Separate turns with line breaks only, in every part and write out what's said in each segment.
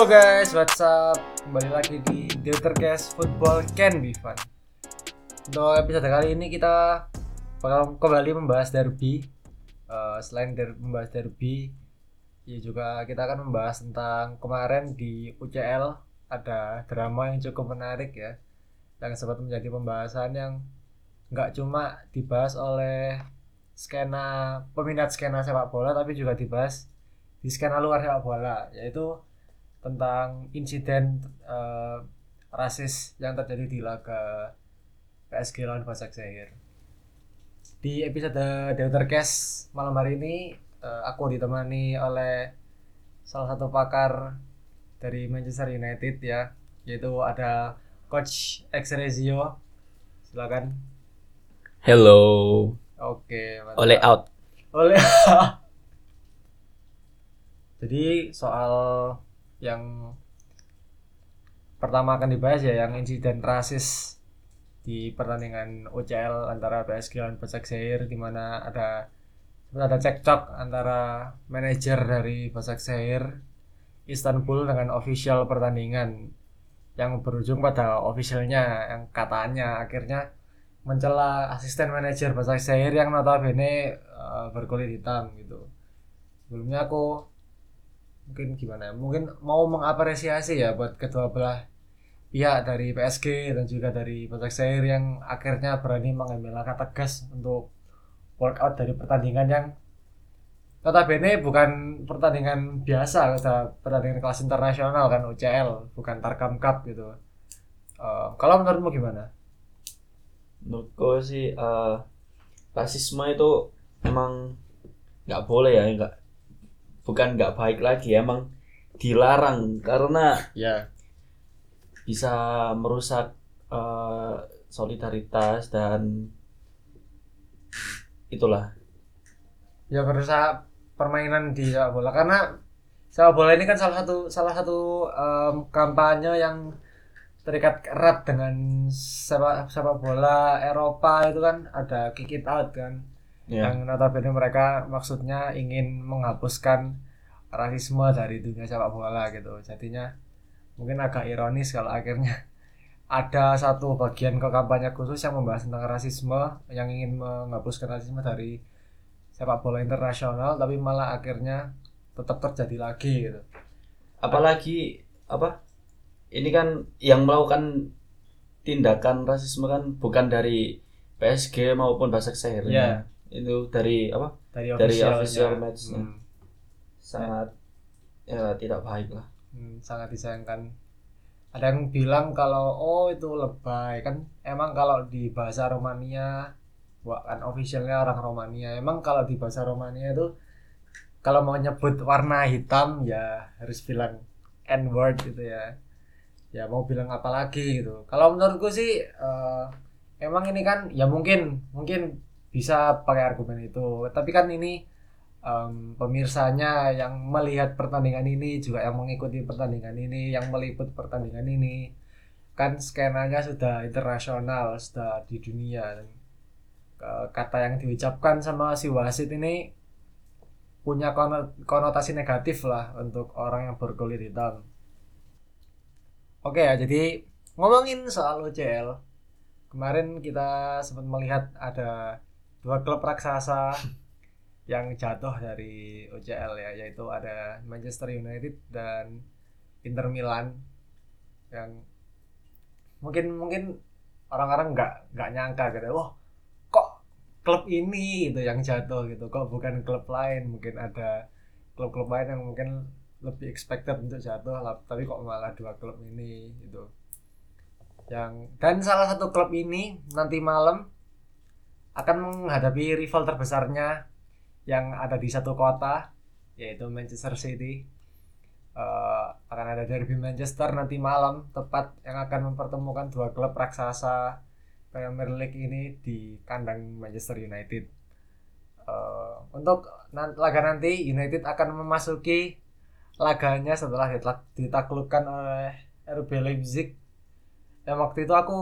Halo guys, what's up? Kembali lagi di Deutercast Football Can Be Fun. Untuk episode kali ini kita bakal kembali membahas derby. Eh, selain dari membahas derby, ya juga kita akan membahas tentang kemarin di UCL ada drama yang cukup menarik ya, yang sempat menjadi pembahasan yang nggak cuma dibahas oleh skena peminat skena sepak bola, tapi juga dibahas di skena luar sepak bola, yaitu tentang insiden eh, rasis yang terjadi di laga PSG lawan Başakşehir. Di episode Deutercast malam hari ini eh, aku ditemani oleh salah satu pakar dari Manchester United ya, yaitu ada Coach Exrezio. Silakan.
Hello,
Oke, mantap.
oleh out.
oleh jadi soal yang pertama akan dibahas ya yang insiden rasis di pertandingan UCL antara PSG dan Başakşehir di mana ada ada cekcok antara manajer dari Başakşehir Istanbul dengan official pertandingan yang berujung pada officialnya yang katanya akhirnya mencela asisten manajer Başakşehir yang notabene uh, berkulit hitam gitu. Sebelumnya aku mungkin gimana ya? Mungkin mau mengapresiasi ya buat kedua belah pihak dari PSG dan juga dari Başakşehir yang akhirnya berani mengambil langkah tegas untuk walkout dari pertandingan yang notabene bukan pertandingan biasa, ada pertandingan kelas internasional kan UCL, bukan Tarkam Cup gitu. Uh, kalau menurutmu gimana?
Menurutku sih eh, rasisme itu emang nggak boleh ya, nggak bukan nggak baik lagi, emang dilarang. Karena
Ya,
bisa merusak eh, solidaritas dan itulah.
ya merusak permainan di sepak bola. Karena sepak bola ini kan salah satu salah satu em, kampanye yang terikat erat dengan sepak sepak bola Eropa itu kan. Ada kick it out kan
Ya.
yang notabene mereka maksudnya ingin menghapuskan rasisme dari dunia sepak bola gitu jadinya mungkin agak ironis kalau akhirnya ada satu bagian ke kampanye khusus yang membahas tentang rasisme yang ingin menghapuskan rasisme dari sepak bola internasional tapi malah akhirnya tetap terjadi lagi gitu
Apalagi apa? Ini kan yang melakukan tindakan rasisme kan bukan dari PSG maupun Başakşehir.
Iya.
Itu dari apa?
dari
Dari official match-nya.
Hmm.
sangat ya tidak baik lah.
Hmm, sangat disayangkan ada yang bilang kalau oh itu lebay kan emang kalau di bahasa Romania wah, kan officialnya orang Romania emang kalau di bahasa Romania itu kalau mau nyebut warna hitam ya harus bilang N word gitu ya ya mau bilang apa lagi gitu kalau menurutku sih eh, emang ini kan ya mungkin mungkin bisa pakai argumen itu. Tapi kan ini em, pemirsanya yang melihat pertandingan ini juga yang mengikuti pertandingan ini yang meliput pertandingan ini. Kan skenanya sudah internasional sudah di dunia. Kata yang diucapkan sama si wasit ini punya kono- konotasi negatif lah untuk orang yang berkulit hitam. Oke ya jadi ngomongin soal UCL kemarin kita sempat melihat ada dua klub raksasa yang jatuh dari UCL ya yaitu ada Manchester United dan Inter Milan yang mungkin mungkin orang-orang nggak nggak nyangka gitu. Wah kok klub ini gitu yang jatuh gitu? Kok bukan klub lain? Mungkin ada klub-klub lain yang mungkin lebih expected untuk jatuh tapi kok malah dua klub ini gitu. Yang dan salah satu klub ini nanti malam akan menghadapi rival terbesarnya yang ada di satu kota yaitu Manchester City. Eh, akan ada derby Manchester nanti malam tepat yang akan mempertemukan dua klub raksasa Premier League ini di kandang Manchester United. Eh, untuk laga nanti United akan memasuki laganya setelah ditak- ditaklukkan oleh RB Leipzig. Yang waktu itu aku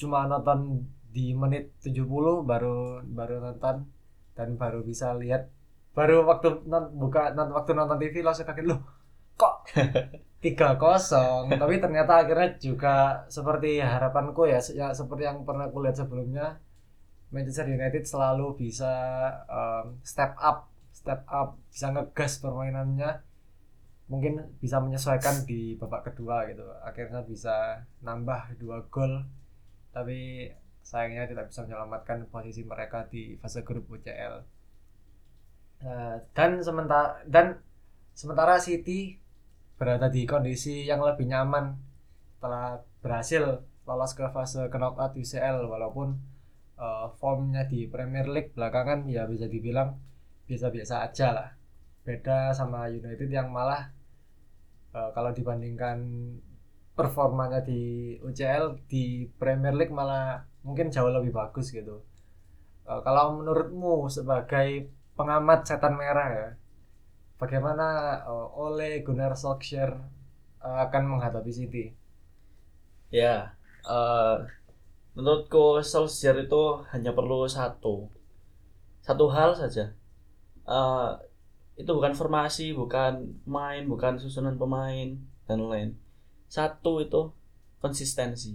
cuma nonton di menit 70 baru baru nonton dan baru bisa lihat. Baru waktu non, buka non, waktu nonton TV langsung kaget loh kok tiga kosong? Tapi ternyata akhirnya juga seperti harapanku ya, ya seperti yang pernah aku lihat sebelumnya Manchester United selalu bisa um, step up step up bisa ngegas permainannya. Mungkin bisa menyesuaikan di babak kedua gitu. Akhirnya bisa nambah dua gol. Tapi sayangnya tidak bisa menyelamatkan posisi mereka di fase grup UCL Eh, dan sementara dan sementara City berada di kondisi yang lebih nyaman. Setelah berhasil lolos ke fase knockout UCL walaupun eh, formnya di Premier League belakangan ya bisa dibilang biasa-biasa aja lah. Beda sama United yang malah eh, kalau dibandingkan performanya di UCL di Premier League malah mungkin jauh lebih bagus gitu Eh, kalau menurutmu sebagai pengamat setan merah ya bagaimana eh, Ole Gunnar Solskjaer eh, akan menghadapi City
Ya, eh, menurutku Solskjaer itu hanya perlu satu, satu hal saja. Eh, itu bukan formasi, bukan main, bukan susunan pemain dan lain. Satu itu konsistensi.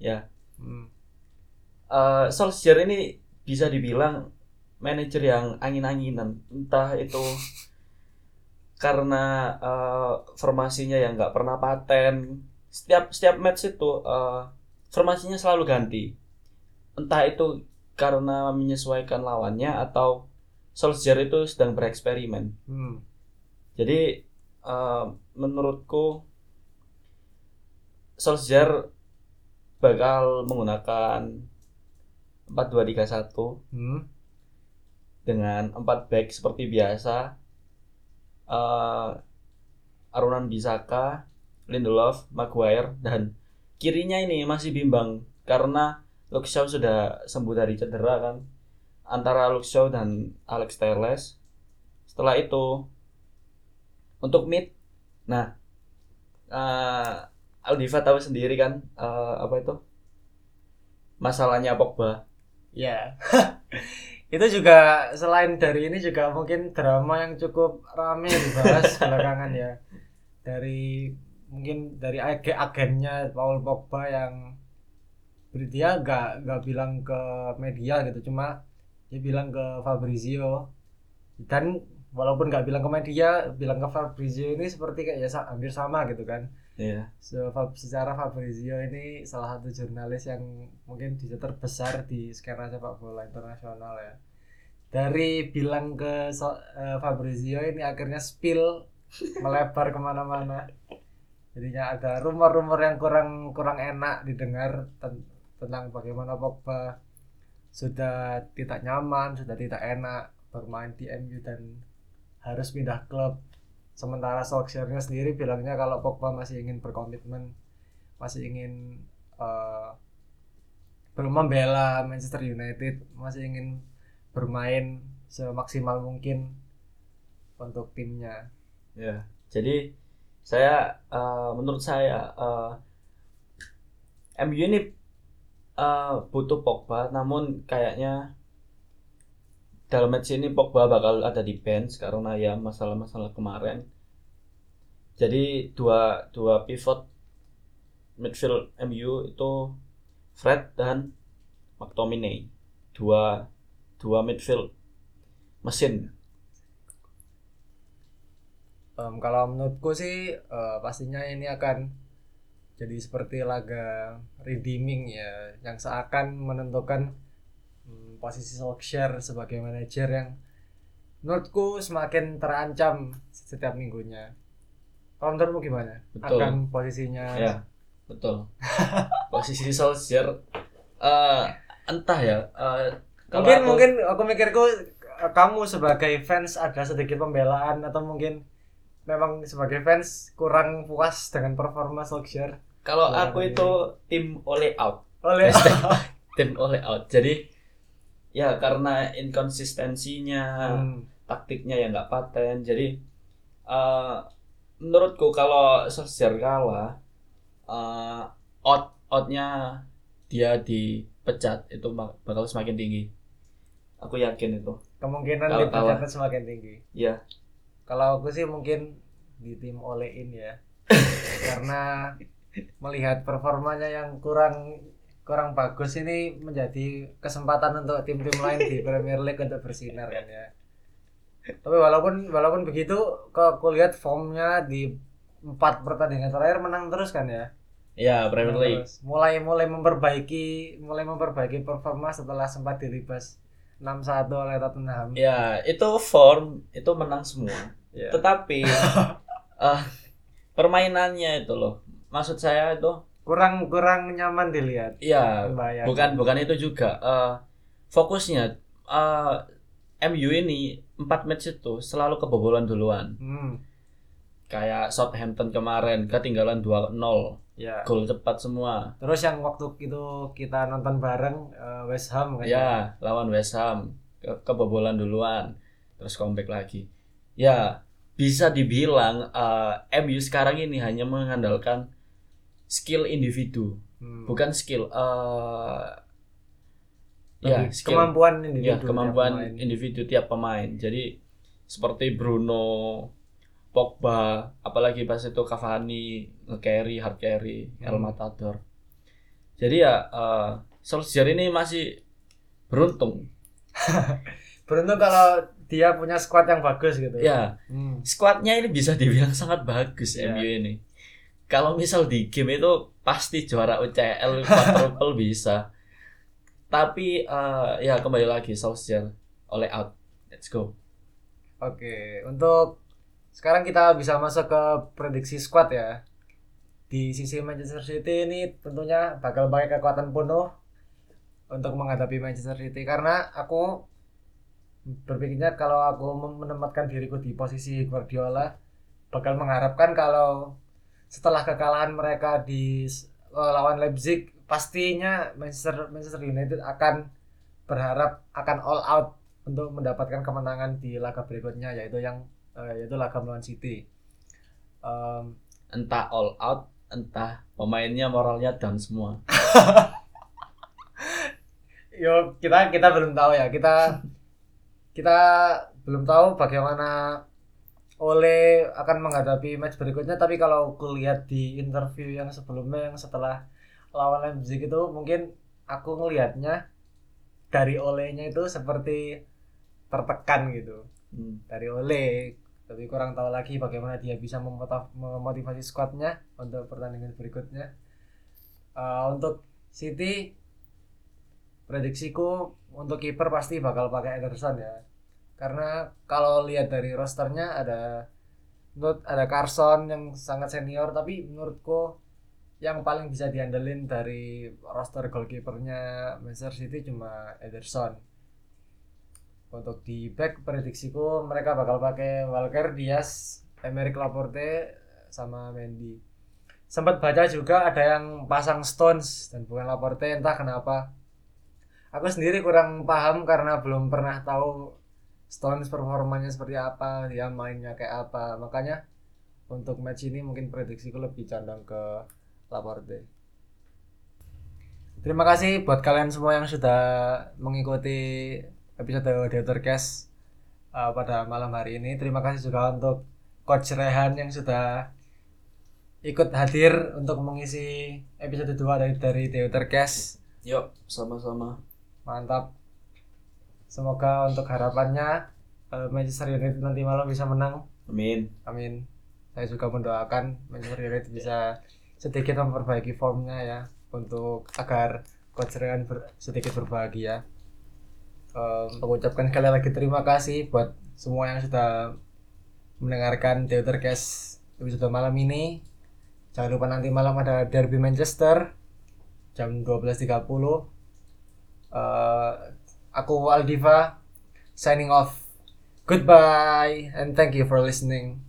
Ya,
Hmm.
eh Solskjaer ini bisa dibilang manajer yang angin-anginan. Entah itu karena eh, formasinya yang nggak pernah paten. Setiap setiap match itu eh, formasinya selalu ganti. Entah itu karena menyesuaikan lawannya atau Solskjaer itu sedang bereksperimen.
Hmm.
Jadi eh, menurutku Solskjaer bakal menggunakan 4-2-3-1
Hmm.
dengan 4 back seperti biasa. Eh Arunan Bisaka, Lindelof, Maguire dan kirinya ini masih bimbang karena Shaw sudah sembuh dari cedera kan antara Shaw dan Alex Telles. Setelah itu untuk mid, nah eh Aldiva tahu sendiri kan eh, apa itu masalahnya Pogba.
Ya. itu juga selain dari ini juga mungkin drama yang cukup rame dibahas belakangan ya. Dari mungkin dari ag agennya Paul Pogba yang dia nggak nggak bilang ke media gitu cuma dia bilang ke Fabrizio dan walaupun nggak bilang ke media bilang ke Fabrizio ini seperti kayak ya hampir sama gitu kan
Iya.
So, Fab- secara Fabrizio ini salah satu jurnalis yang mungkin bisa terbesar di skena sepak bola internasional ya. Dari bilang ke so- eh, Fabrizio ini akhirnya spill melebar ke mana-mana. Jadinya ada rumor-rumor yang kurang kurang enak didengar ten- tentang bagaimana Pogba sudah tidak nyaman, sudah tidak enak bermain di MU dan harus pindah klub sementara Solskjaer-nya sendiri bilangnya kalau Pogba masih ingin berkomitmen masih ingin eh, belum membela Manchester United masih ingin bermain semaksimal mungkin untuk timnya.
Ya, jadi saya eh, menurut saya eh, MU ini eh, butuh Pogba, namun kayaknya dalam match ini Pogba bakal ada di bench karena ya masalah-masalah kemarin. Jadi dua dua pivot midfield MU itu Fred dan McTominay, dua dua midfield mesin.
Em, kalau menurutku sih eh, pastinya ini akan jadi seperti laga redeeming ya yang seakan menentukan posisi Solskjaer sebagai manajer yang menurutku semakin terancam setiap minggunya. Kalau menurutmu gimana?
Betul.
Akan posisinya
Ya, betul. Posisi Solskjaer eh entah ya. kalau
mungkin
aku-
mungkin aku mikirku eh, kamu sebagai fans ada sedikit pembelaan atau mungkin memang sebagai fans kurang puas dengan performa Solskjaer
kalau aku itu tim oleh out,
oleh
tim oleh out. Jadi ya karena inkonsistensinya,
Hmm.
taktiknya yang nggak paten. Jadi eh menurutku kalau Solskjaer kalah, eh out outnya dia dipecat itu bak- bakal semakin tinggi. Aku yakin itu.
kemungkinan
Kalau
dipecatnya semakin tinggi
Ya,
kalau aku sih mungkin di tim olein ya karena melihat performanya yang kurang kurang bagus ini menjadi kesempatan untuk tim-tim lain di Premier League untuk bersinar kan ya. Tapi walaupun walaupun begitu, kok aku lihat formnya di empat pertandingan terakhir menang terus kan ya.
Ya, Premier League.
terus. Mulai mulai memperbaiki mulai memperbaiki performa setelah sempat dilibas 6-1 oleh Tottenham.
Ya, itu form itu menang semua.
Ya.
Tetapi eh permainannya itu loh. Maksud saya itu
Kurang kurang nyaman dilihat.
ya
Membayangkan.
bukan bukan itu juga Eh fokusnya eh MU ini empat match itu selalu kebobolan duluan.
Hmm,
Kayak Southampton kemarin ketinggalan 2-0,
ya.
gol cepat semua.
Terus yang waktu itu kita nonton bareng eh, West Ham kan
Ya, lawan West Ham ke kebobolan duluan, terus comeback lagi. Ya, bisa dibilang eh, MU sekarang ini hanya mengandalkan skill individu,
Hmm.
bukan skill eh ya, skill
kemampuan individu
ya
tiap
kemampuan
pemain.
individu tiap pemain. Jadi seperti Bruno, Pogba, apalagi pas itu Cavani nge-carry, hard carry, El
Hmm.
Matador. Jadi ya eh Solskjaer ini masih beruntung.
Beruntung kalau dia punya squad yang bagus gitu.
Ya,
Hmm.
skuadnya ini bisa dibilang sangat bagus
Ya.
MU ini. Kalau misal di game itu pasti juara UCL quadruple bisa. Tapi eh, ya kembali lagi Solskjaer oleh out. Let's go.
Oke, untuk sekarang kita bisa masuk ke prediksi squad ya. Di sisi Manchester City ini tentunya bakal pakai kekuatan penuh untuk menghadapi Manchester City karena aku berpikirnya kalau aku menempatkan diriku di posisi Guardiola bakal mengharapkan kalau setelah kekalahan mereka di eh, lawan Leipzig pastinya Manchester Manchester United akan berharap akan all out untuk mendapatkan kemenangan di laga berikutnya yaitu yang eh, yaitu laga melawan City. Em,
Entah all out, entah pemainnya moralnya down semua.
yo kita kita belum tahu ya kita kita belum tahu bagaimana Ole akan menghadapi match berikutnya tapi kalau aku lihat di interview yang sebelumnya yang setelah lawan Leipzig itu mungkin aku ngelihatnya dari Olehnya itu seperti tertekan gitu.
Hmm.
dari Ole tapi kurang tahu lagi bagaimana dia bisa memotivasi squadnya untuk pertandingan berikutnya. Eh, untuk City prediksiku untuk kiper pasti bakal pakai Ederson ya karena kalau lihat dari rosternya ada menurut ada Carson yang sangat senior tapi menurutku yang paling bisa diandelin dari roster goalkeepernya Manchester City cuma Ederson untuk di back prediksiku mereka bakal pakai Walker Diaz, Emerick Laporte sama Mendy. Sempat baca juga ada yang pasang Stones dan bukan Laporte entah kenapa. Aku sendiri kurang paham karena belum pernah tahu Stones performanya seperti apa, dia mainnya kayak apa. Makanya untuk match ini mungkin prediksiku lebih condong ke Laporte. Terima kasih buat kalian semua yang sudah mengikuti episode Deutercast uh, pada malam hari ini. Terima kasih juga untuk Coach Rehan yang sudah ikut hadir untuk mengisi episode 2 dari dari Deutercast.
Yuk, sama-sama.
Mantap. Semoga untuk harapannya uh, Manchester United nanti malam bisa menang.
Amin.
Amin. Saya juga mendoakan Manchester United bisa sedikit memperbaiki formnya ya untuk agar Coach Rehan ber- sedikit berbahagia. Um, mengucapkan sekali lagi terima kasih buat semua yang sudah mendengarkan Deutercast episode malam ini. Jangan lupa nanti malam ada Derby Manchester jam 12.30. Uh, aku Aldiva signing off. Goodbye and thank you for listening.